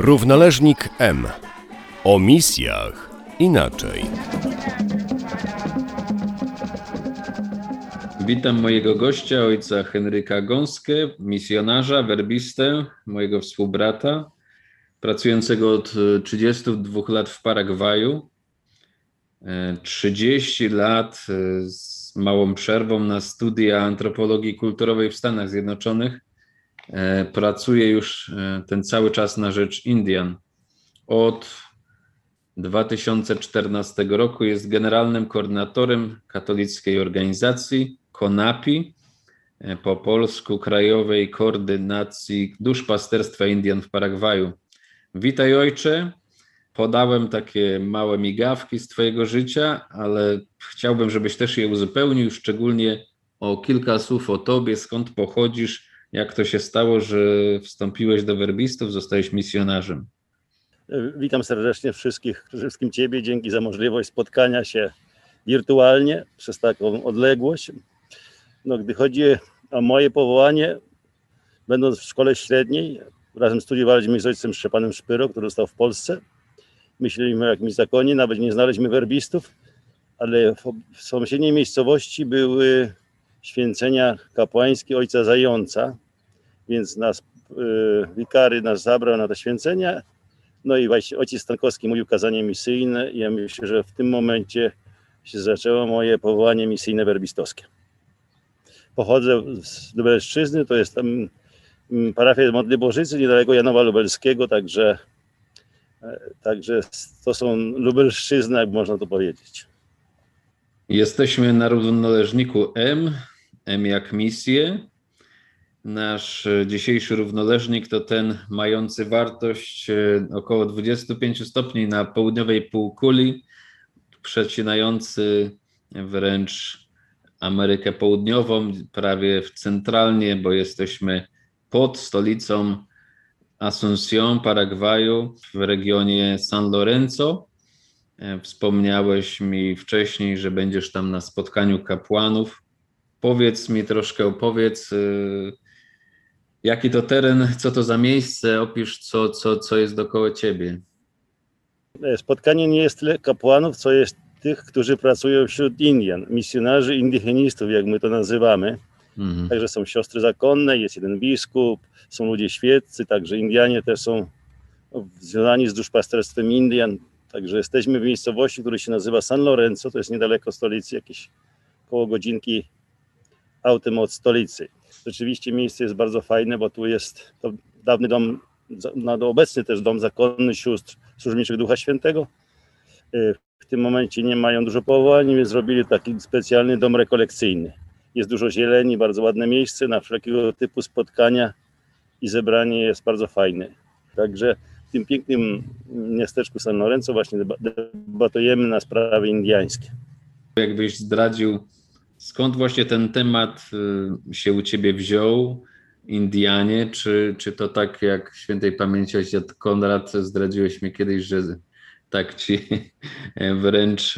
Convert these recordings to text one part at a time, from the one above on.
Równoleżnik M. O misjach inaczej. Witam mojego gościa, ojca Henryka Gąskę, misjonarza, werbistę, mojego współbrata, pracującego od 32 lat w Paragwaju. 30 lat z małą przerwą na studia antropologii kulturowej w Stanach Zjednoczonych. Pracuje już ten cały czas na rzecz Indian. Od 2014 roku jest generalnym koordynatorem katolickiej organizacji KONAPI, po polsku Krajowej Koordynacji Duszpasterstwa Indian w Paragwaju. Witaj ojcze. Podałem takie małe migawki z Twojego życia, ale chciałbym, żebyś też je uzupełnił, szczególnie o kilka słów o Tobie, skąd pochodzisz, jak to się stało, że wstąpiłeś do werbistów, zostałeś misjonarzem. Witam serdecznie wszystkich, wszystkim Ciebie. Dzięki za możliwość spotkania się wirtualnie przez taką odległość. No, gdy chodzi o moje powołanie, będąc w szkole średniej, razem studiowaliśmy z ojcem Szczepanem Szpyro, który został w Polsce. Myśleliśmy o jakimś zakonie, nawet nie znaleźliśmy werbistów, ale w sąsiedniej miejscowości były święcenia kapłańskie ojca Zająca, więc nas, wikary nas zabrał na te święcenia no i właśnie ojciec Stankowski mówił kazanie misyjne i ja myślę, że w tym momencie się zaczęło moje powołanie misyjne werbistowskie. Pochodzę z Lubelszczyzny, to jest tam parafia Modly Bożycy, niedaleko Janowa Lubelskiego, także, także to są Lubelszczyzna, jak można to powiedzieć. Jesteśmy na równoleżniku M, M jak misję. Nasz dzisiejszy równoleżnik to ten mający wartość około 25 stopni na południowej półkuli, przecinający wręcz Amerykę Południową, prawie centralnie, bo jesteśmy pod stolicą Asunción, Paragwaju, w regionie San Lorenzo. Wspomniałeś mi wcześniej, że będziesz tam na spotkaniu kapłanów. Powiedz mi troszkę, opowiedz, jaki to teren, co to za miejsce, opisz, co, co, co jest dookoła ciebie. Spotkanie nie jest tyle kapłanów, co jest tych, którzy pracują wśród Indian, misjonarzy indygenistów, jak my to nazywamy. Mhm. Także są siostry zakonne, jest jeden biskup, są ludzie świeccy, także Indianie też są związani z duszpasterstwem Indian. Także jesteśmy w miejscowości, która się nazywa San Lorenzo, to jest niedaleko stolicy, jakieś koło godzinki autem od stolicy. Rzeczywiście miejsce jest bardzo fajne, bo tu jest to dawny dom, no, obecny też dom zakonny sióstr służebniczych Ducha Świętego. W tym momencie nie mają dużo powołań, więc zrobili taki specjalny dom rekolekcyjny. Jest dużo zieleni, bardzo ładne miejsce na wszelkiego typu spotkania i zebranie jest bardzo fajne. Także w tym pięknym miasteczku San Lorenzo właśnie debatujemy na sprawy indiańskie. Jakbyś zdradził, skąd właśnie ten temat się u ciebie wziął, Indianie, czy, czy to tak jak świętej pamięci ojciec Konrad zdradziłeś mi kiedyś, że tak ci wręcz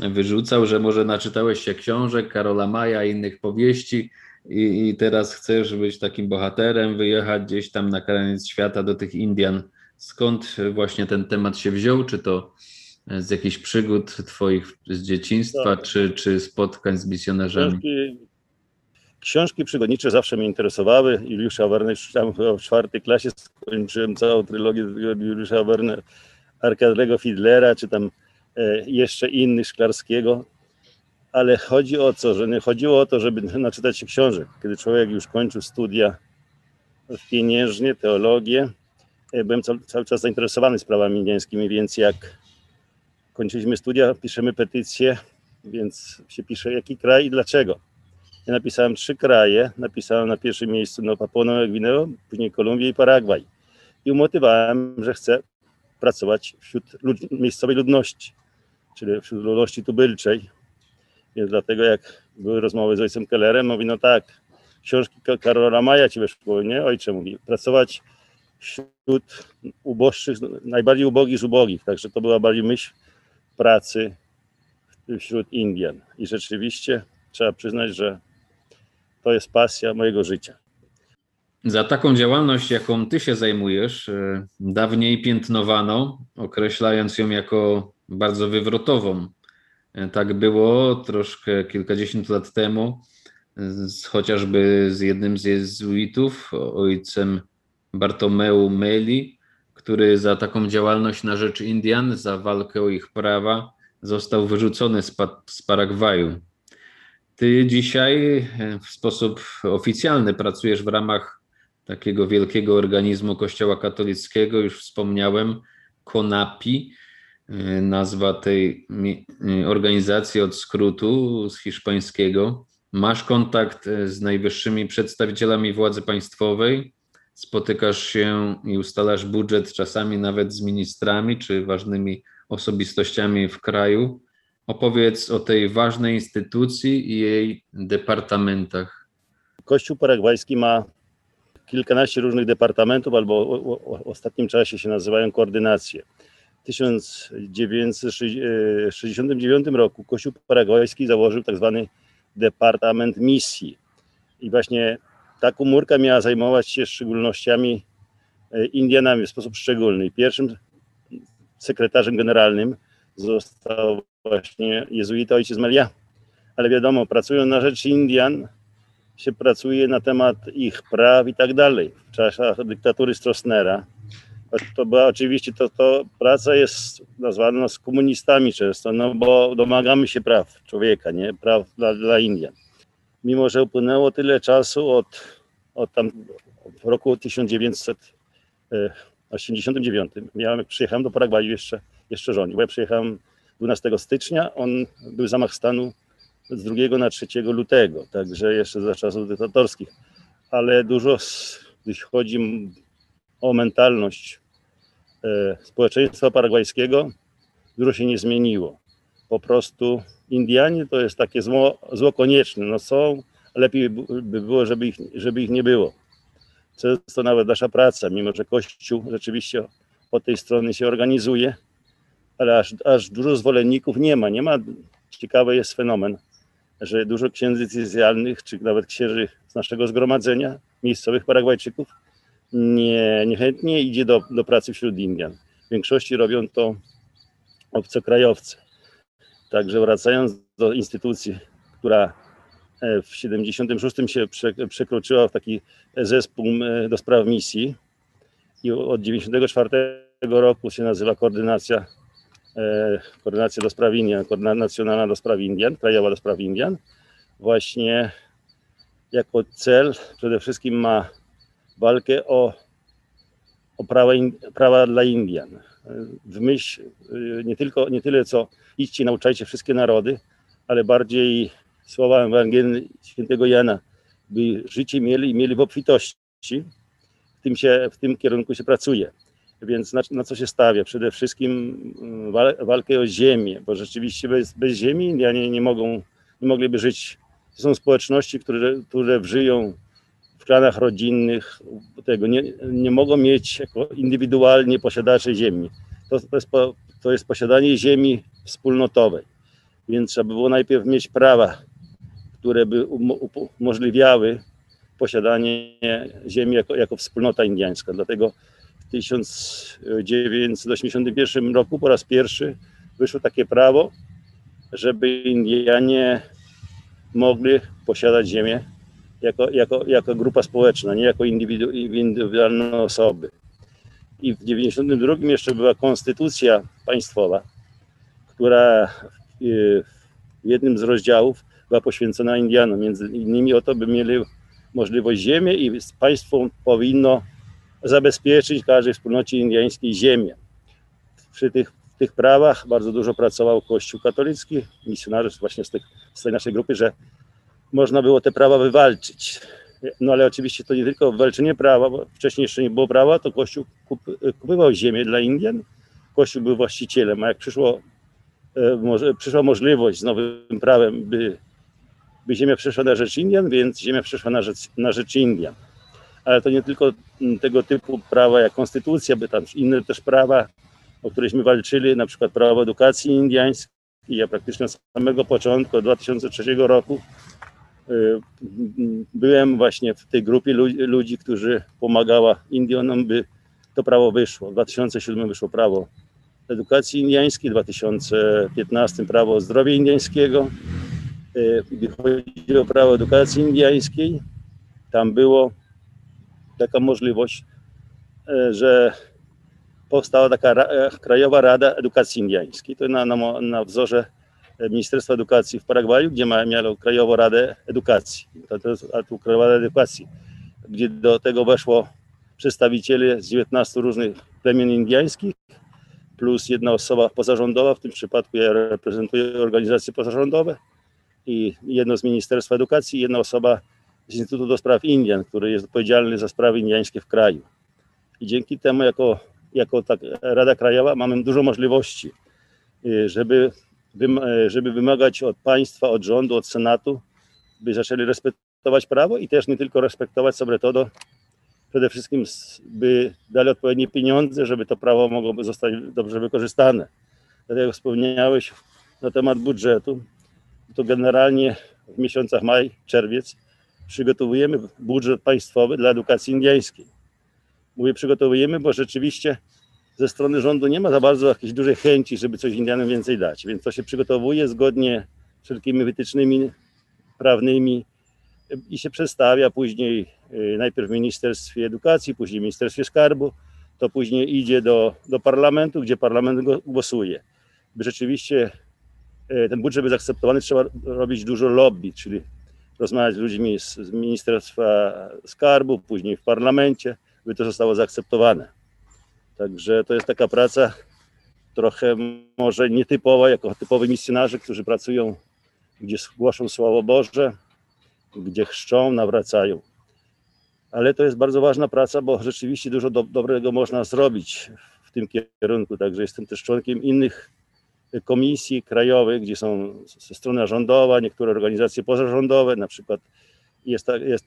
wyrzucał, że może naczytałeś się książek Karola Maja i innych powieści i, i teraz chcesz być takim bohaterem, wyjechać gdzieś tam na koniec świata do tych Indian. Skąd właśnie ten temat się wziął? Czy to z jakichś przygód twoich z dzieciństwa, tak. czy, czy spotkań z misjonarzami? Książki, książki przygodnicze zawsze mnie interesowały. Juliusza Werner czytałem w czwartej klasie, skończyłem całą trylogię Juliusza Werner, Arkadego Fidlera, czy tam jeszcze innych Szklarskiego, ale chodzi o co, że nie chodziło o to, żeby naczytać się książek. Kiedy człowiek już kończył studia w pieniężnie, teologię, byłem cały, czas zainteresowany sprawami indiańskimi, więc jak kończyliśmy studia, piszemy petycję, więc się pisze jaki kraj i dlaczego. Ja napisałem trzy kraje, napisałem na pierwszym miejscu no, Papua Nowa Gwineo, później Kolumbię i Paragwaj. I umotywałem, że chcę pracować wśród miejscowej ludności, czyli wśród ludności tubylczej. Więc dlatego jak były rozmowy z ojcem Kellerem, mówi, no tak, książki Karola Maja ci weszło, nie? Ojcze mówi, pracować wśród uboższych, najbardziej ubogich z ubogich. Także to była bardziej myśl pracy wśród Indian. I rzeczywiście trzeba przyznać, że to jest pasja mojego życia. Za taką działalność, jaką ty się zajmujesz, e, dawniej piętnowano, określając ją jako bardzo wywrotową. E, tak było troszkę kilkadziesiąt lat temu, z, chociażby z jednym z jezuitów, ojcem Bartomeu Meli, który za taką działalność na rzecz Indian, za walkę o ich prawa, został wyrzucony z, z Paragwaju. Ty dzisiaj w sposób oficjalny pracujesz w ramach takiego wielkiego organizmu Kościoła katolickiego, już wspomniałem, CONAPI, nazwa tej organizacji od skrótu z hiszpańskiego. Masz kontakt z najwyższymi przedstawicielami władzy państwowej, spotykasz się i ustalasz budżet czasami nawet z ministrami czy ważnymi osobistościami w kraju. Opowiedz o tej ważnej instytucji i jej departamentach. Kościół paragwajski ma kilkanaście różnych departamentów, albo w ostatnim czasie się nazywają koordynacje. W 1969 roku Kościół paragwajski założył tak zwany Departament Misji. I właśnie ta komórka miała zajmować się szczególnościami e, Indianami w sposób szczególny. Pierwszym sekretarzem generalnym został właśnie jezuita ojciec Melia. Ale wiadomo, pracując na rzecz Indian, się pracuje na temat ich praw i tak dalej. W czasach dyktatury Stroessnera to była oczywiście, to, to praca jest nazwana z komunistami często, no bo domagamy się praw człowieka, nie? Praw dla, dla Indian. Mimo, że upłynęło tyle czasu od, od tam w roku 1989, miałem, przyjechałem do Paragwaju jeszcze, jeszcze rządził, bo ja przyjechałem 12 stycznia, on był zamach stanu z 2 na 3 lutego, także jeszcze za czasów dyktatorskich, ale dużo, jeśli chodzi o mentalność e, społeczeństwa paragwajskiego, dużo się nie zmieniło. Po prostu Indianie to jest takie zło, zło konieczne. No są, lepiej by było, żeby ich, żeby ich nie było. Często nawet nasza praca, mimo że Kościół rzeczywiście po tej stronie się organizuje, ale aż, aż dużo zwolenników nie ma. Nie ma. Ciekawy jest fenomen, że dużo księży decyzjalnych, czy nawet księży z naszego zgromadzenia, miejscowych Paragwajczyków, nie, niechętnie idzie do, do pracy wśród Indian. W większości robią to obcokrajowcy. Także wracając do instytucji, która e, w 76 się przekroczyła w taki zespół do spraw misji i od 94 roku się nazywa koordynacja E, koordynacja do spraw Indian, koordynacja nacjonalna do spraw Indian, krajowa do spraw Indian, właśnie jako cel przede wszystkim ma walkę o, o prawa, prawa dla Indian. W myśl e, nie, tylko, nie tyle co idźcie, nauczajcie wszystkie narody, ale bardziej słowa Ewangelii świętego Jana, by życie mieli i mieli w obfitości. W tym, się, w tym kierunku się pracuje. Więc na, na, co się stawia? Przede wszystkim mm, wal, walkę o ziemię, bo rzeczywiście bez, bez ziemi Indianie nie mogą, nie mogliby żyć. To są społeczności, które, które żyją w klanach rodzinnych, tego nie, nie mogą mieć jako indywidualnie posiadacze ziemi. To, to, jest to jest posiadanie ziemi wspólnotowej. Więc trzeba by było najpierw mieć prawa, które by umożliwiały posiadanie ziemi jako, jako wspólnota indiańska. Dlatego 1981 roku po raz pierwszy wyszło takie prawo, żeby Indianie mogli posiadać ziemię jako, jako, jako grupa społeczna, nie jako indywidu, indywidualne osoby. I w 1992 jeszcze była konstytucja państwowa, która w jednym z rozdziałów była poświęcona Indianom, między innymi o to, by mieli możliwość ziemię i państwo powinno zabezpieczyć każdej wspólnocie indyjskiej ziemię. Przy tych, tych prawach bardzo dużo pracował Kościół katolicki, misjonariusz właśnie z, tych, z tej naszej grupy, że można było te prawa wywalczyć. No ale oczywiście to nie tylko walczenie prawa, bo wcześniej jeszcze nie było prawa, to Kościół kup, kupywał ziemię dla Indian, Kościół był właścicielem, a jak przyszło, e, może, przyszła możliwość z nowym prawem, by, by ziemia przeszła na rzecz Indian, więc ziemia przeszła na rzecz, na rzecz Indian ale to nie tylko mm, tego typu prawa jak konstytucja, by tam inne też prawa, o któreśmy walczyli, na przykład prawo edukacji indiańskiej. Ja praktycznie od samego początku, od 2003 roku byłem właśnie w tej grupie ludzi, którzy pomagała Indionom, by to prawo wyszło. W 2007 wyszło prawo edukacji indiańskiej, w 2015 prawo zdrowia indiańskiego. Gdy chodzi o prawo edukacji indiańskiej, tam było taka możliwość, że powstała taka Krajowa Rada Edukacji Indiańskiej. To na, na, na wzorze Ministerstwa Edukacji w Paragwaju, gdzie ma, Krajową Radę Edukacji. To, to jest Krajowa Rada Edukacji, gdzie do tego weszło przedstawiciele z 19 różnych plemion indiańskich, plus jedna osoba pozarządowa, w tym przypadku ja reprezentuję organizacje pozarządowe i jedno z Ministerstwa Edukacji, jedna osoba z Instytutu do Spraw Indian, który jest odpowiedzialny za sprawy indiańskie w kraju. I dzięki temu jako, jako tak Rada Krajowa mamy dużo możliwości, y, żeby żeby wymagać od państwa, od rządu, od Senatu, by zaczęli respektować prawo i też nie tylko respektować sobre to, przede wszystkim by dali odpowiednie pieniądze, żeby to prawo mogło zostać dobrze wykorzystane. Tak jak wspomniałeś na temat budżetu, to generalnie w miesiącach maj, czerwiec przygotowujemy budżet państwowy dla edukacji indyjskiej. Mówię przygotowujemy, bo rzeczywiście ze strony rządu nie ma za bardzo jakiejś dużej chęci, żeby coś Indianom więcej dać, więc to się przygotowuje zgodnie z wszelkimi wytycznymi prawnymi i się przedstawia później y, najpierw w Ministerstwie Edukacji, później w Ministerstwie Skarbu, to później idzie do, do parlamentu, gdzie parlament głosuje. By rzeczywiście y, ten budżet był zaakceptowany, trzeba robić dużo lobby, czyli rozmawiać z ludźmi z, z Ministerstwa Skarbu, później w parlamencie, by to zostało zaakceptowane. Także to jest taka praca trochę może nietypowa, jako typowi misjonarze, którzy pracują, gdzie głoszą Słowo Boże, gdzie chrzczą, nawracają. Ale to jest bardzo ważna praca, bo rzeczywiście dużo do, dobrego można zrobić w tym kierunku. Także jestem też członkiem innych komisji krajowych, gdzie są ze strony rządowa, niektóre organizacje pozarządowe, na przykład jest, ta, jest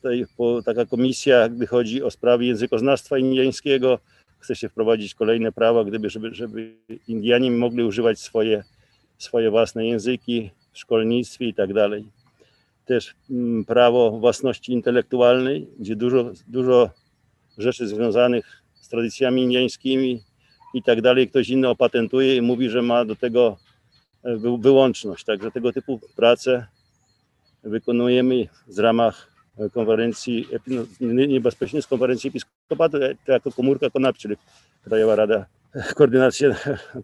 taka komisja, gdy chodzi o sprawy językoznawstwa indiańskiego, chce się wprowadzić kolejne prawa, gdyby, żeby, żeby Indianie mogli używać swoje, swoje własne języki w szkolnictwie i tak dalej. Też mm, prawo własności intelektualnej, gdzie dużo, dużo rzeczy związanych z tradycjami indiańskimi i tak dalej, ktoś inny opatentuje i mówi, że ma do tego e, wyłączność. Także tego typu prace wykonujemy z ramach konferencji, nie bezpośrednio z konferencji episkopatu, to jako komórka KONAP, czyli Krajowa Rada Koordynacji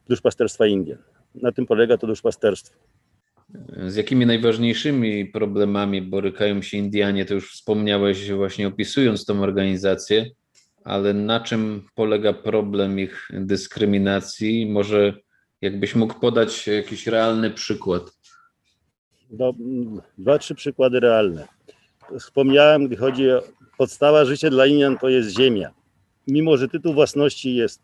Duszpasterstwa Indien. Na tym polega to duszpasterstwo. Z jakimi najważniejszymi problemami borykają się Indianie? To już wspomniałeś właśnie opisując tą organizację, ale na czym polega problem ich dyskryminacji? Może jakbyś mógł podać jakiś realny przykład? No, dwa, trzy przykłady realne wspomniałem, gdy chodzi o podstawa życia dla Indian, to jest ziemia. Mimo, że tytuł własności jest,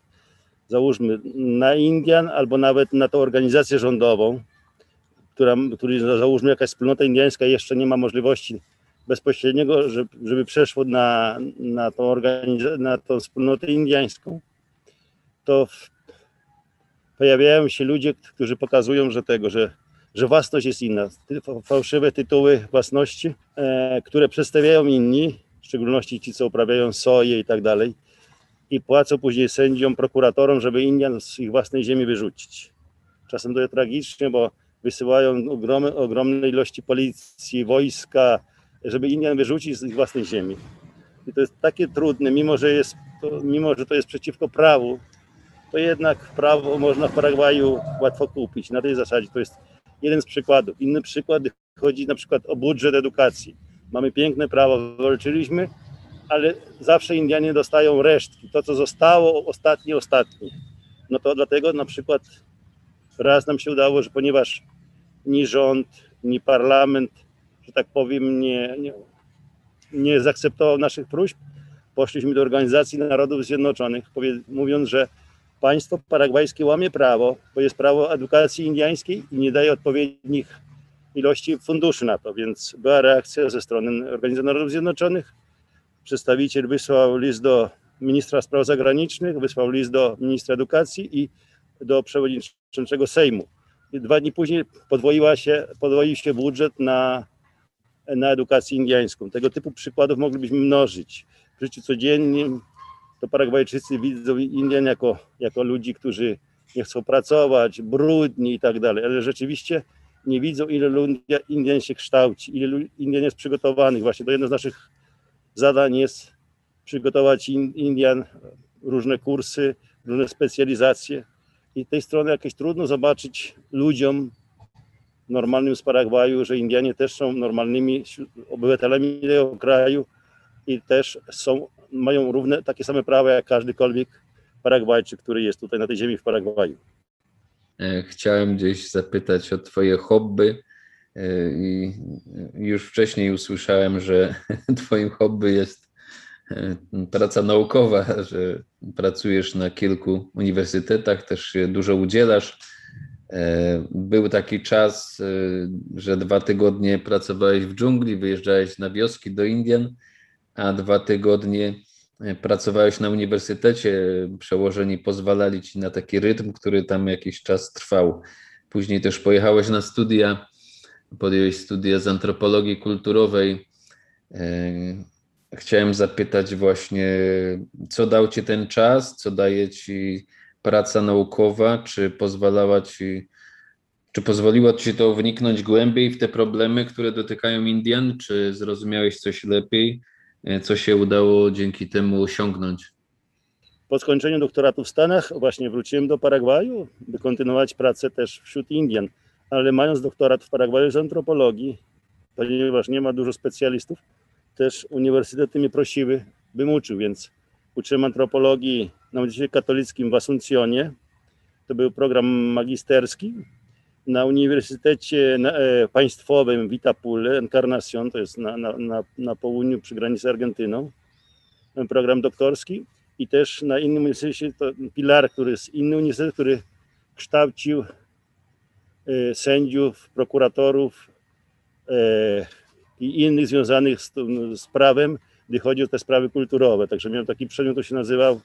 załóżmy, na Indian albo nawet na tą organizację rządową, która, który, załóżmy, jakaś wspólnota indiańska jeszcze nie ma możliwości bezpośredniego, żeby, przeszło na, na, tą na tą wspólnotę indiańską, to w, pojawiają się ludzie, którzy pokazują, że tego, że że własność jest inna. Fałszywe tytuły własności, e, które przedstawiają inni, w szczególności ci, co uprawiają soję i tak dalej, i płacą później sędziom, prokuratorom, żeby Indian z ich własnej ziemi wyrzucić. Czasem to jest tragicznie, bo wysyłają ogromne, ogromne ilości policji, wojska, żeby Indian wyrzucić z ich własnej ziemi. I to jest takie trudne, mimo że, jest to, mimo że to jest przeciwko prawu, to jednak prawo można w Paragwaju łatwo kupić. Na tej zasadzie to jest jeden z przykładów. Inny przykład chodzi na przykład o budżet edukacji. Mamy piękne prawo, wywalczyliśmy, ale zawsze Indianie dostają resztki. To, co zostało ostatnie, ostatnie. No to dlatego na przykład raz nam się udało, że ponieważ ni rząd, ni parlament, że tak powiem, nie, nie, nie zaakceptował naszych próśb, poszliśmy do Organizacji Narodów Zjednoczonych, mówiąc, że państwo paragwajskie łamie prawo, bo jest prawo edukacji indiańskiej i nie daje odpowiednich ilości funduszy na to, więc była reakcja ze strony Organizacji Narodów Zjednoczonych. Przedstawiciel wysłał list do ministra spraw zagranicznych, wysłał list do ministra edukacji i do przewodniczącego Sejmu. I dwa dni później podwoiła się, podwoił się budżet na na edukację indiańską. Tego typu przykładów moglibyśmy mnożyć. W życiu codziennym to Paragwajczycy widzą Indian jako, jako ludzi, którzy nie chcą pracować, brudni i tak dalej, ale rzeczywiście nie widzą, ile Indian się kształci, ile Indian jest przygotowanych. Właśnie to jedno z naszych zadań jest przygotować Indian, różne kursy, różne specjalizacje. I tej strony jakieś trudno zobaczyć ludziom normalnym z Paragwaju, że Indianie też są normalnymi obywatelami tego kraju i też są, mają równe takie same prawa jak każdykolwiek Paragwajczyk, który jest tutaj na tej ziemi w Paragwaju. E, chciałem gdzieś zapytać o Twoje hobby. E, I już wcześniej usłyszałem, że Twoim hobby jest e, praca naukowa, że pracujesz na kilku uniwersytetach, też się dużo udzielasz. Był taki czas, że dwa tygodnie pracowałeś w dżungli, wyjeżdżałeś na wioski do Indian, a dwa tygodnie pracowałeś na uniwersytecie, przełożeni pozwalali ci na taki rytm, który tam jakiś czas trwał. Później też pojechałeś na studia, podjąłeś studia z antropologii kulturowej. E, chciałem zapytać właśnie, co dał ci ten czas, co daje ci praca naukowa, czy pozwalała ci, czy pozwoliło ci to wniknąć głębiej w te problemy, które dotykają Indian, czy zrozumiałeś coś lepiej? E, co się udało dzięki temu osiągnąć? Po skończeniu doktoratu w Stanach właśnie wróciłem do Paragwaju, by kontynuować pracę też wśród Indian, ale mając doktorat w Paragwaju z antropologii, ponieważ nie ma dużo specjalistów, też uniwersytety mnie prosiły, bym uczył, więc uczyłem antropologii na Uniwersytecie Katolickim w Asuncjonie. To był program magisterski na Uniwersytecie e, Państwowym w Itapule, Encarnacion, to jest na, na, na, na południu przy granicy z Argentyną, program doktorski i też na innym uniwersytecie, to Pilar, który jest inny uniwersytet, który kształcił e, sędziów, prokuratorów e, i innych związanych z, z prawem, gdy chodzi o te sprawy kulturowe. Także miałem taki przedmiot, to się nazywał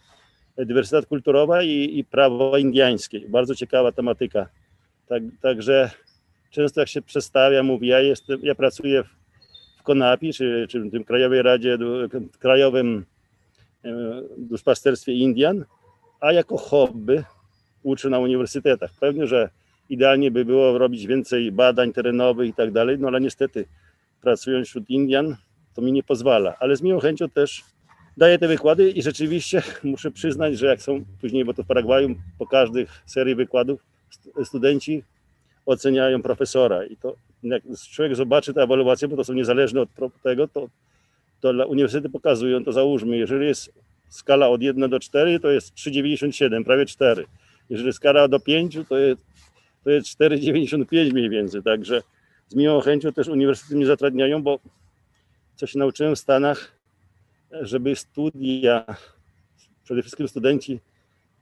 dywersytet kulturowa i, i prawo indiańskie. Bardzo ciekawa tematyka tak, także często jak się przedstawia, mówi, ja, jestem, ja pracuję w, w Konapi, czy, czy w tym Krajowej Radzie, Krajowym e, Duszpasterstwie Indian, a jako hobby uczę na uniwersytetach. Pewnie, że idealnie by było robić więcej badań terenowych i tak dalej, no ale niestety pracując wśród Indian, to mi nie pozwala, ale z miłą chęcią też daję te wykłady i rzeczywiście muszę przyznać, że jak są później, bo to w Paragwaju po każdych serii wykładów studenci oceniają profesora i to jak człowiek zobaczy tę ewaluację, bo to są niezależne od tego, to, to dla uniwersytety pokazują, to załóżmy, jeżeli jest skala od 1 do 4, to jest 3,97, prawie 4. Jeżeli skala do 5, to jest, to jest 4,95 mniej więcej, także z miłą chęcią też uniwersytety mnie zatrudniają, bo co się nauczyłem w Stanach, żeby studia, przede wszystkim studenci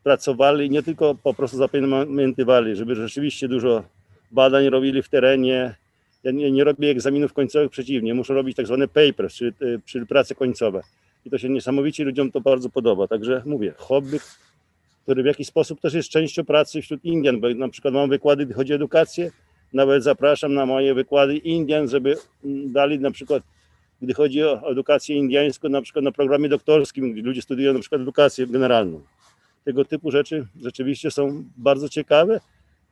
pracowali, nie tylko po prostu zapamiętywali, żeby rzeczywiście dużo badań robili w terenie. Ja nie, nie robię egzaminów końcowych, przeciwnie, muszę robić tak zwane papers, czyli, e, czyli prace końcowe. I to się niesamowicie ludziom to bardzo podoba. Także mówię, hobby, który w jakiś sposób też jest częścią pracy wśród Indian, bo na przykład mam wykłady, gdy chodzi o edukację, nawet zapraszam na moje wykłady Indian, żeby mm, dali na przykład, gdy chodzi o edukację indiańską, na przykład na programie doktorskim, gdzie ludzie studiują na przykład edukację generalną tego typu rzeczy rzeczywiście są bardzo ciekawe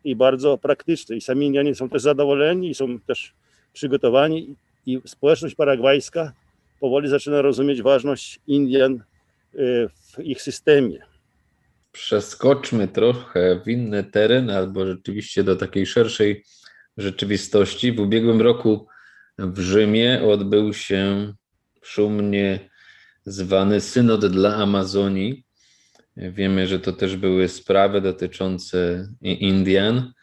i bardzo praktyczne. I sami Indianie są też zadowoleni i są też przygotowani. I społeczność paragwajska powoli zaczyna rozumieć ważność Indian y, w ich systemie. Przeskoczmy trochę w inny teren albo rzeczywiście do takiej szerszej rzeczywistości. W ubiegłym roku w Rzymie odbył się szumnie zwany Synod dla Amazonii. Wiemy, że to też były sprawy dotyczące Indian.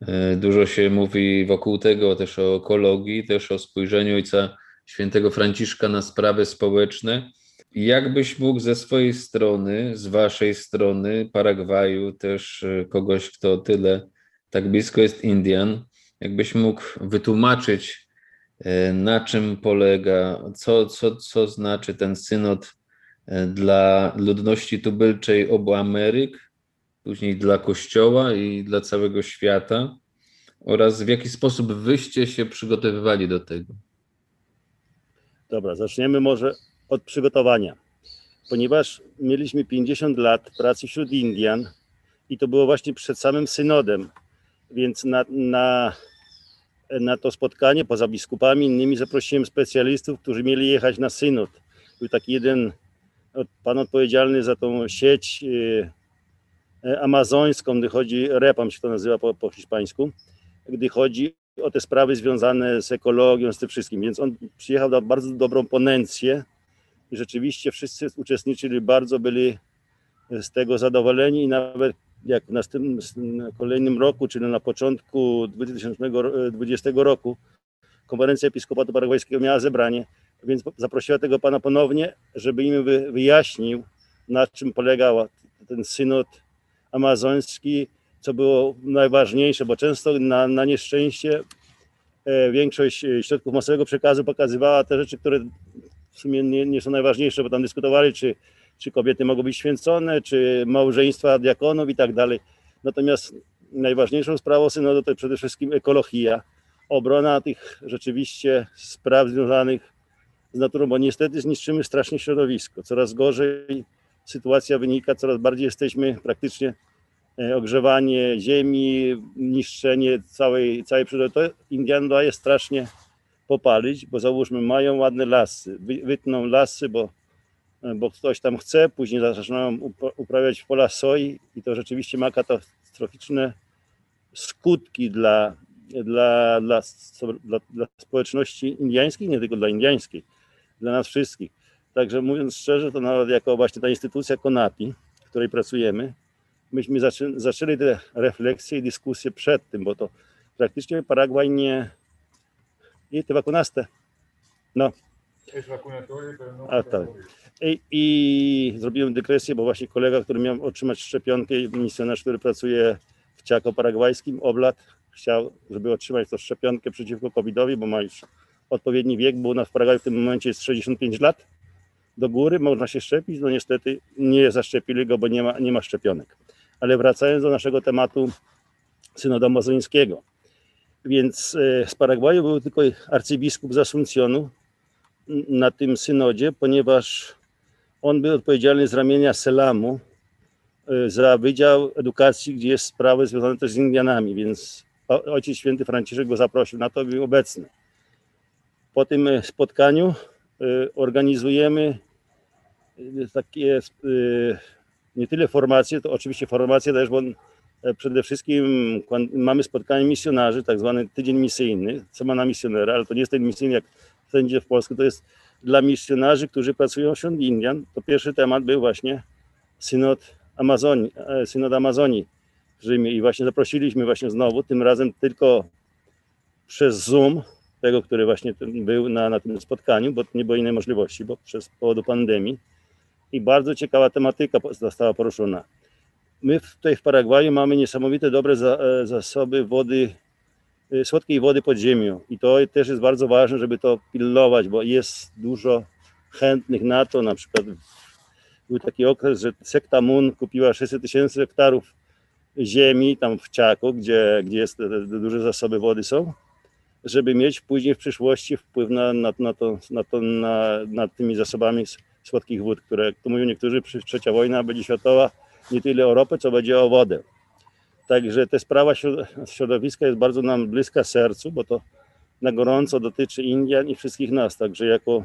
E, dużo się mówi wokół tego też o ekologii, też o spojrzeniu Ojca Świętego Franciszka na sprawy społeczne. Jakbyś mógł ze swojej strony, z waszej strony, Paragwaju, też e, kogoś, kto tyle tak blisko jest Indian, jakbyś mógł wytłumaczyć, e, na czym polega, co, co, co znaczy ten synod dla ludności tubylczej obu Ameryk, później dla Kościoła i dla całego świata oraz w jaki sposób wyście się przygotowywali do tego? Dobra, zaczniemy może od przygotowania. Ponieważ mieliśmy 50 lat pracy wśród Indian i to było właśnie przed samym synodem, więc na, na, na to spotkanie poza biskupami innymi zaprosiłem specjalistów, którzy mieli jechać na synod. Był taki jeden pan odpowiedzialny za tą sieć e, amazońską, gdy chodzi, repam się to nazywa po, po hiszpańsku, gdy chodzi o te sprawy związane z ekologią, z tym wszystkim. Więc on przyjechał na bardzo dobrą ponencję i rzeczywiście wszyscy uczestniczyli, bardzo byli z tego zadowoleni i nawet jak w następnym kolejnym roku, czyli na początku 2020 roku, konferencja Episkopatu Paragwajskiego miała zebranie, więc zaprosiła tego pana ponownie, żeby im wyjaśnił, na czym polegał ten synod amazoński, co było najważniejsze, bo często na, na nieszczęście e, większość środków masowego przekazu pokazywała te rzeczy, które w sumie nie, nie są najważniejsze, bo tam dyskutowali, czy, czy kobiety mogą być święcone, czy małżeństwa diakonów i tak dalej. Natomiast najważniejszą sprawą synodu to przede wszystkim ekologia, obrona tych rzeczywiście spraw związanych z naturą, bo niestety zniszczymy strasznie środowisko. Coraz gorzej sytuacja wynika, coraz bardziej jesteśmy praktycznie e, ogrzewanie ziemi, niszczenie całej, całej przyrody. To Indian daje strasznie popalić, bo załóżmy, mają ładne lasy, wytną lasy, bo, e, bo ktoś tam chce, później zaczynają uprawiać pola soi i to rzeczywiście ma katastroficzne skutki dla, dla, dla, dla, społeczności indiańskiej, nie tylko dla indiańskiej dla nas wszystkich. Także mówiąc szczerze, to nawet jako właśnie ta instytucja Konapi, w której pracujemy, myśmy zaczęli, zaczęli te refleksje i dyskusje przed tym, bo to praktycznie Paragwaj nie... I te vacunaste? No. A tak. I, I zrobiłem dygresję, bo właśnie kolega, który miał otrzymać szczepionkę, misjonarz, który pracuje w Ciako Paragwajskim, Oblat, chciał, żeby otrzymać tą szczepionkę przeciwko COVID-owi, bo ma już odpowiedni wiek, bo u nas w w tym momencie jest 65 lat do góry, można się szczepić, no niestety nie zaszczepili go, bo nie ma, nie ma szczepionek. Ale wracając do naszego tematu synodu amazońskiego, więc e, z Paragwaju był tylko arcybiskup z Asuncjonu na tym synodzie, ponieważ on był odpowiedzialny z ramienia Selamu e, za Wydział Edukacji, gdzie jest sprawy związane też z Indianami, więc Ojciec Święty Franciszek go zaprosił na to, był obecny. Po tym e, spotkaniu e, organizujemy e, takie nie tyle formacje, to oczywiście formacje też, bo przede wszystkim mamy spotkanie misjonarzy, tak zwany tydzień misyjny, semana misjonera, ale to nie jest ten misyjny jak wszędzie w Polsce, to jest dla misjonarzy, którzy pracują wśród Indian. To pierwszy temat był właśnie synod Amazonii, synod Amazonii w Rzymie i właśnie zaprosiliśmy właśnie znowu, tym razem tylko przez Zoom, tego, który właśnie był na, na tym spotkaniu, bo nie było innej możliwości, bo przez powodu pandemii. I bardzo ciekawa tematyka została poruszona. My tutaj w Paragwaju mamy niesamowite dobre za, e, zasoby wody, e, słodkiej wody pod ziemią. I to też jest bardzo ważne, żeby to pilnować, bo jest dużo chętnych na to. Na przykład był taki okres, że sekta Mun kupiła 600 tysięcy hektarów ziemi tam w Ciaku, gdzie, gdzie jest, duże zasoby wody są żeby mieć później w przyszłości wpływ na, na, na, to, na, to, na, na tymi zasobami słodkich wód, które, jak to mówią niektórzy, trzecia wojna będzie światowa nie tyle o ropę, co będzie o wodę. Także ta sprawa środowiska jest bardzo nam bliska sercu, bo to na gorąco dotyczy Indian i wszystkich nas. Także jako,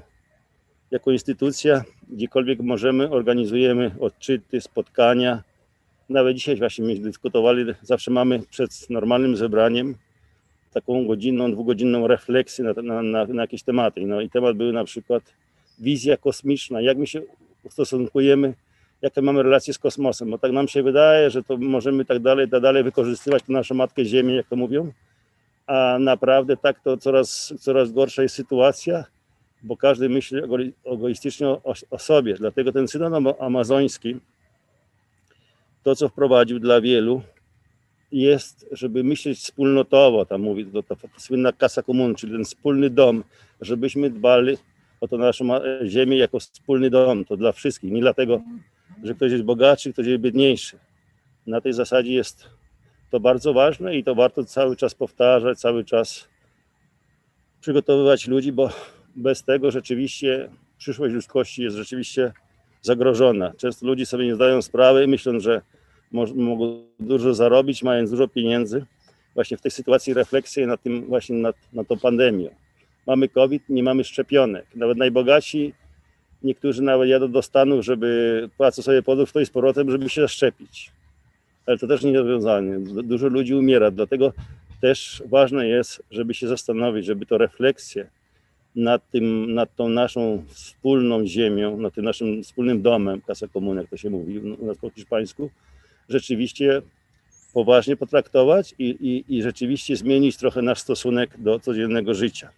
jako instytucja, gdziekolwiek możemy, organizujemy odczyty, spotkania. Nawet dzisiaj właśnie dyskutowali, zawsze mamy przed normalnym zebraniem taką godzinną, dwugodzinną refleksję na, na, na, na jakieś tematy. No i temat był na przykład wizja kosmiczna, jak my się ustosunkujemy, jakie mamy relacje z kosmosem, bo tak nam się wydaje, że to możemy tak dalej, tak dalej wykorzystywać naszą matkę Ziemię, jak to mówią, a naprawdę tak to coraz, coraz gorsza jest sytuacja, bo każdy myśli egoistycznie o, o sobie. Dlatego ten synod amazoński, to co wprowadził dla wielu, jest, żeby myśleć wspólnotowo, tam mówi to, ta, ta słynna kasa komun, czyli ten wspólny dom, żebyśmy dbali o to naszą ziemię jako wspólny dom, to dla wszystkich, nie dlatego, że ktoś jest bogatszy, ktoś jest biedniejszy. Na tej zasadzie jest to bardzo ważne i to warto cały czas powtarzać, cały czas przygotowywać ludzi, bo bez tego rzeczywiście przyszłość ludzkości jest rzeczywiście zagrożona. Często ludzie sobie nie zdają sprawy, myśląc, że mogą dużo zarobić, mając dużo pieniędzy. Właśnie w tej sytuacji refleksję nad tym, właśnie nad, nad tą pandemią. Mamy COVID, nie mamy szczepionek. Nawet najbogatsi, niektórzy nawet jadą do Stanów, żeby płacą sobie podróż to i z powrotem, żeby się zaszczepić. Ale to też nie rozwiązanie. Dużo ludzi umiera, dlatego też ważne jest, żeby się zastanowić, żeby to refleksję nad, tym, nad tą naszą wspólną ziemią, nad tym naszym wspólnym domem, Casa Comune, jak to się mówi u nas po hiszpańsku, rzeczywiście poważnie potraktować i, i, i rzeczywiście zmienić trochę nasz stosunek do codziennego życia.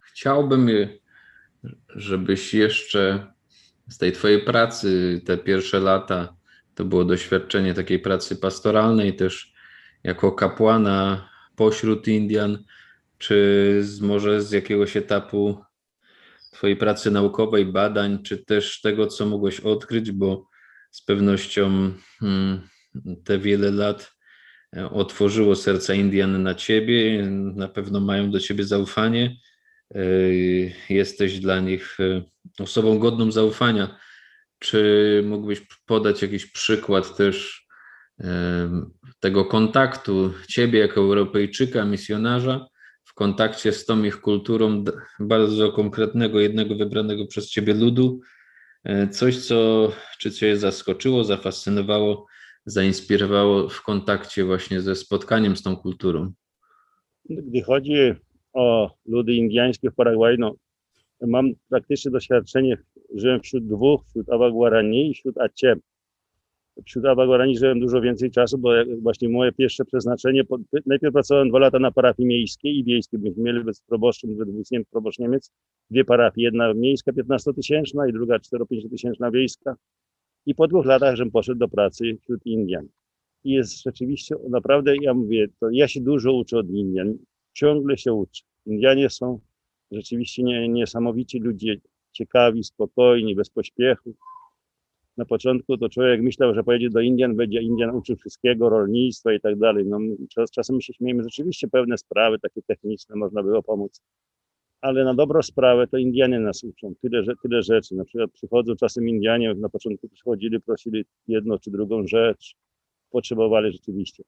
Chciałbym, żebyś jeszcze z tej twojej pracy, te pierwsze lata, to było doświadczenie takiej pracy pastoralnej też jako kapłana pośród Indian, czy z, może z jakiegoś etapu Twojej pracy naukowej, badań, czy też tego, co mogłeś odkryć, bo z pewnością hmm, te wiele lat e, otworzyło serca Indian na Ciebie, na pewno mają do Ciebie zaufanie. E, jesteś dla nich e, osobą godną zaufania. Czy mógłbyś podać jakiś przykład też tego kontaktu Ciebie jako Europejczyka, misjonarza, w kontakcie z tą ich kulturą bardzo konkretnego, jednego wybranego przez Ciebie ludu? Coś, co czy Cię zaskoczyło, zafascynowało, zainspirowało w kontakcie właśnie ze spotkaniem z tą kulturą? Gdy chodzi o ludy indyjskie w Paragwaju, no, mam praktyczne doświadczenie, żyłem wśród dwóch, wśród Awa Guarani i wśród Aciem. Wśród Awa Guarani żyłem dużo więcej czasu, bo właśnie moje pierwsze przeznaczenie, najpierw pracowałem dwa lata na parafii miejskiej i wiejskiej, byśmy mieli bez proboszczem, proboszcz Niemiec, dwie parafie, jedna miejska 15-tysięczna i druga 4-5 tysięczna wiejska. I po dwóch latach, żem poszedł do pracy wśród Indian. I jest rzeczywiście, naprawdę, ja mówię, to ja się dużo uczę od Indian. Ciągle się uczę. Indianie są rzeczywiście nie, niesamowici ludzie, ciekawi, spokojni, bez pośpiechu. Na początku to człowiek myślał, że pojedzie do Indian, będzie Indian uczył wszystkiego, rolnictwa i tak dalej. No, czas, czasem się śmiejemy, rzeczywiście pewne sprawy takie techniczne można było pomóc ale na dobrą sprawę to Indianie nas uczą. Tyle, tyle rzeczy. Na przykład przychodzą czasem Indianie, na początku przychodzili, prosili jedną czy drugą rzecz, potrzebowali rzeczywiście.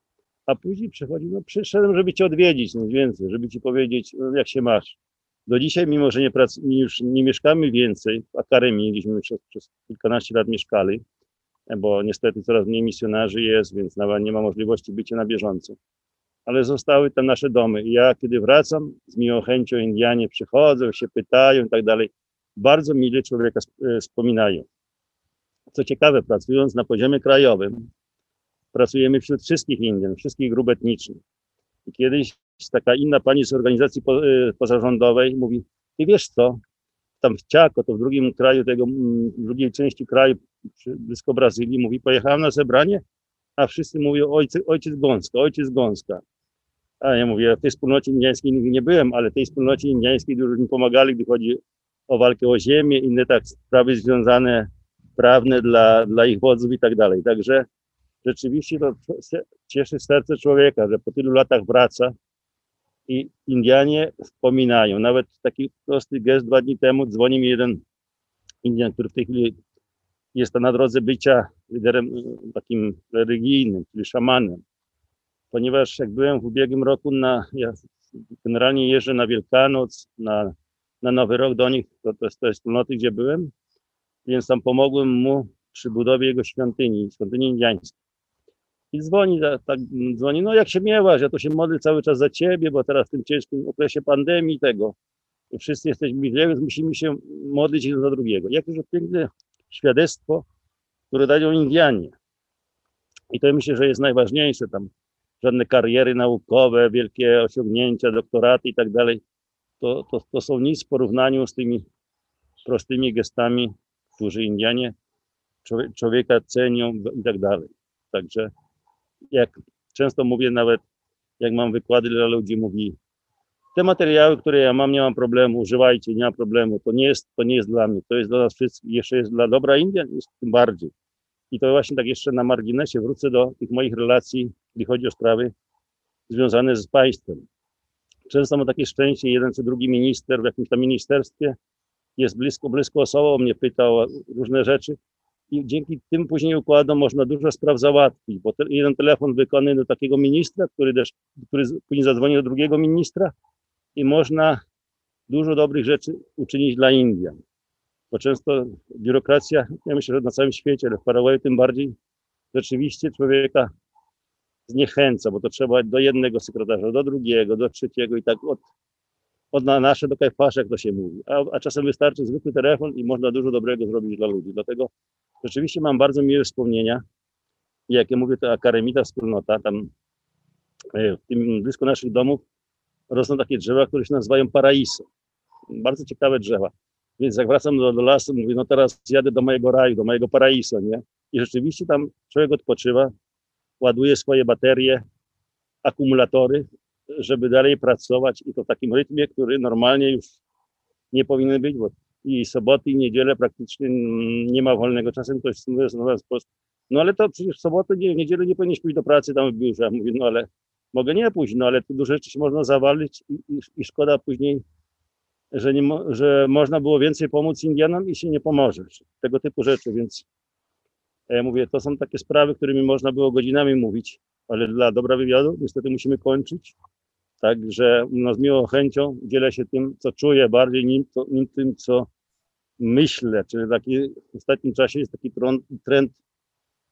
A później przychodzi, no przyszedłem, żeby cię odwiedzić, nic więcej, żeby ci powiedzieć, no, jak się masz. Do dzisiaj, mimo że nie prac, już nie mieszkamy więcej, w Akademii mieliśmy przez, przez kilkanaście lat mieszkali, bo niestety coraz mniej misjonarzy jest, więc nawet nie ma możliwości bycia na bieżąco ale zostały tam nasze domy. I ja, kiedy wracam, z miłą chęcią Indianie przychodzą, się pytają i tak dalej. Bardzo mile człowieka e, wspominają. Co ciekawe, pracując na poziomie krajowym, pracujemy wśród wszystkich Indian, wszystkich grup etnicznych. I kiedyś taka inna pani z organizacji e, pozarządowej mówi, ty wiesz co, tam w Ciako, to w drugim kraju tego, w drugiej części kraju, blisko Brazylii, mówi, pojechałem na zebranie, a wszyscy mówią ojciec, ojciec Gąska, ojciec Gąska. A ja mówię, w tej wspólnocie indiańskiej nigdy nie byłem, ale tej wspólnocie indiańskiej dużo mi pomagali, gdy chodzi o walkę o ziemię, inne tak sprawy związane, prawne dla, dla ich wodzów i tak dalej. Także rzeczywiście to cieszy serce człowieka, że po tylu latach wraca i Indianie wspominają. Nawet taki prosty gest dwa dni temu dzwoni mi jeden Indian, który w tej chwili jest na drodze bycia liderem takim religijnym, czyli szamanem ponieważ jak byłem w ubiegłym roku na, ja generalnie jeżdżę na Wielkanoc, na, na Nowy Rok do nich, to, to, jest, to jest wspólnoty, gdzie byłem, więc tam pomogłem mu przy budowie jego świątyni, świątyni indiańskiej. I dzwoni, tak, dzwoni, no jak się miewasz, ja to się modlę cały czas za ciebie, bo teraz w tym ciężkim okresie pandemii tego, wszyscy jesteśmy źle, więc musimy się modlić jeden za drugiego. Jakież piękne świadectwo, które dają Indianie. I to myślę, że jest najważniejsze tam żadne kariery naukowe, wielkie osiągnięcia, doktoraty i tak dalej. To, to, to są nic w porównaniu z tymi prostymi gestami, którzy Indianie człowieka cenią i tak dalej. Także jak często mówię nawet, jak mam wykłady dla ludzi, mówi te materiały, które ja mam, nie mam problemu, używajcie, nie ma problemu. To nie jest, to nie jest dla mnie, to jest dla nas wszystkich. Jeszcze jest dla dobra Indian, jest tym bardziej. I to właśnie tak jeszcze na marginesie wrócę do tych moich relacji, jeśli chodzi o sprawy związane z państwem. często mam takie szczęście, jeden czy drugi minister w jakimś tam ministerstwie jest blisko, blisko osobą, mnie pytał o różne rzeczy i dzięki tym później układom można dużo spraw załatwić, bo te, jeden telefon wykonany do takiego ministra, który, też, który później zadzwoni do drugiego ministra i można dużo dobrych rzeczy uczynić dla Indian. Bo często biurokracja, ja myślę, że na całym świecie, ale w Paraguaju tym bardziej, rzeczywiście człowieka zniechęca, bo to trzeba do jednego sekretarza, do drugiego, do trzeciego i tak od, od na nasze do kajfasza, jak to się mówi. A, a czasem wystarczy zwykły telefon i można dużo dobrego zrobić dla ludzi. Dlatego rzeczywiście mam bardzo miłe wspomnienia. Jak ja mówię, to akademita wspólnota, tam e, w tym blisko naszych domów rosną takie drzewa, które się nazywają paraiso. Bardzo ciekawe drzewa. Więc jak wracam do, do lasu, mówię, no teraz jadę do mojego raju, do mojego paraiso, nie? I rzeczywiście tam człowiek odpoczywa, ładuje swoje baterie, akumulatory, żeby dalej pracować i to w takim rytmie, który normalnie już nie powinien być, bo i soboty, i niedzielę praktycznie nie ma wolnego czasem, to jest, to jest no ale to przecież w sobotę, nie, w niedzielę nie powinieneś pójść do pracy tam w biurze. Mówię, no ale mogę nie pójść, no ale tu dużo rzeczy się można zawalić i, i, i szkoda później, że, nie, że można było więcej pomóc Indianom i się nie pomoże. Tego typu rzeczy, więc ja mówię, to są takie sprawy, którymi można było godzinami mówić, ale dla dobra wywiadu niestety musimy kończyć. Także no, z miłą chęcią dzielę się tym, co czuję, bardziej nim, to, nim tym, co myślę. Czyli taki, w ostatnim czasie jest taki trend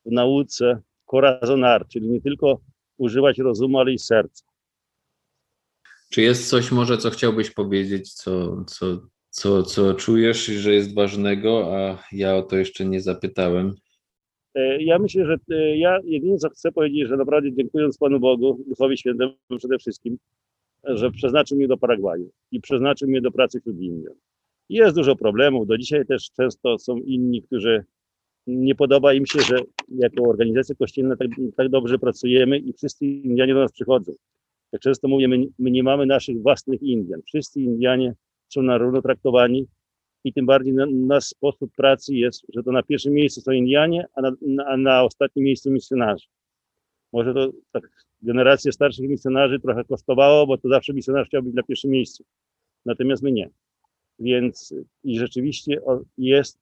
w nauce corazonar, czyli nie tylko używać rozumu, ale i serca. Czy jest coś może, co chciałbyś powiedzieć, co, co, co, co czujesz, że jest ważnego, a ja o to jeszcze nie zapytałem? E, ja myślę, że e, ja jedynie co chcę powiedzieć, że naprawdę dziękując Panu Bogu, Duchowi Świętemu przede wszystkim, że przeznaczył mnie do Paragwaju i przeznaczył mnie do pracy wśród Indian. Jest dużo problemów, do dzisiaj też często są inni, którzy nie podoba im się, że jako organizacja kościelna tak, tak dobrze pracujemy i wszyscy Indianie do nas przychodzą. Jak często mówię, my, my nie mamy naszych własnych Indian. Wszyscy Indianie są na równo traktowani i tym bardziej na, nasz sposób pracy jest, że to na pierwszym miejscu są Indianie, a na, a na ostatnim miejscu misjonarze. Może to tak generację starszych misjonarzy trochę kosztowało, bo to zawsze misjonarz chciał być na pierwszym miejscu. Natomiast my nie. Więc i rzeczywiście jest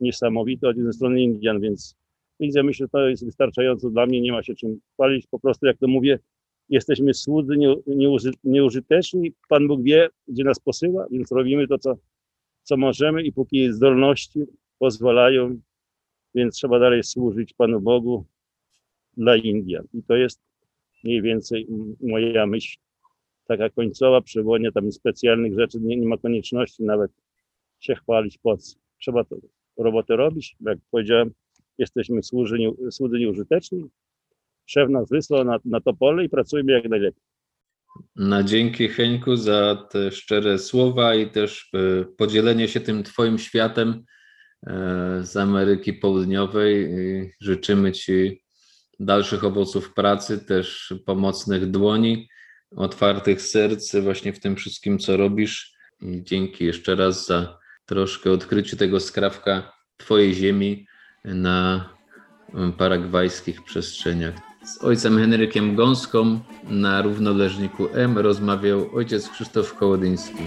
niesamowity od jednej strony Indian, więc, więc ja myślę, że to jest wystarczająco dla mnie, nie ma się czym chwalić. Po prostu, jak to mówię, jesteśmy słudzy nie, nieuży, nieużyteczni. Pan Bóg wie, gdzie nas posyła, więc robimy to, co, co możemy i póki zdolności pozwalają, więc trzeba dalej służyć Panu Bogu dla Indian. I to jest mniej więcej moja myśl. Taka końcowa, przywołanie tam specjalnych rzeczy, nie, nie ma konieczności nawet się chwalić po co. Trzeba to robotę robić. Jak powiedziałem, jesteśmy słudzy, słudzy nieużyteczni. Szef nas wysłał na, na to pole i pracujemy jak najlepiej. Na dzięki Heńku za te szczere słowa i też e, podzielenie się tym Twoim światem e, z Ameryki Południowej. Życzymy Ci dalszych owoców pracy, też pomocnych dłoni, otwartych serc właśnie w tym wszystkim, co robisz. I dzięki jeszcze raz za troszkę odkryciu tego skrawka Twojej ziemi na paragwajskich przestrzeniach. Z ojcem Henrykiem Gąską na równoleżniku M rozmawiał ojciec Krzysztof Kołodyński.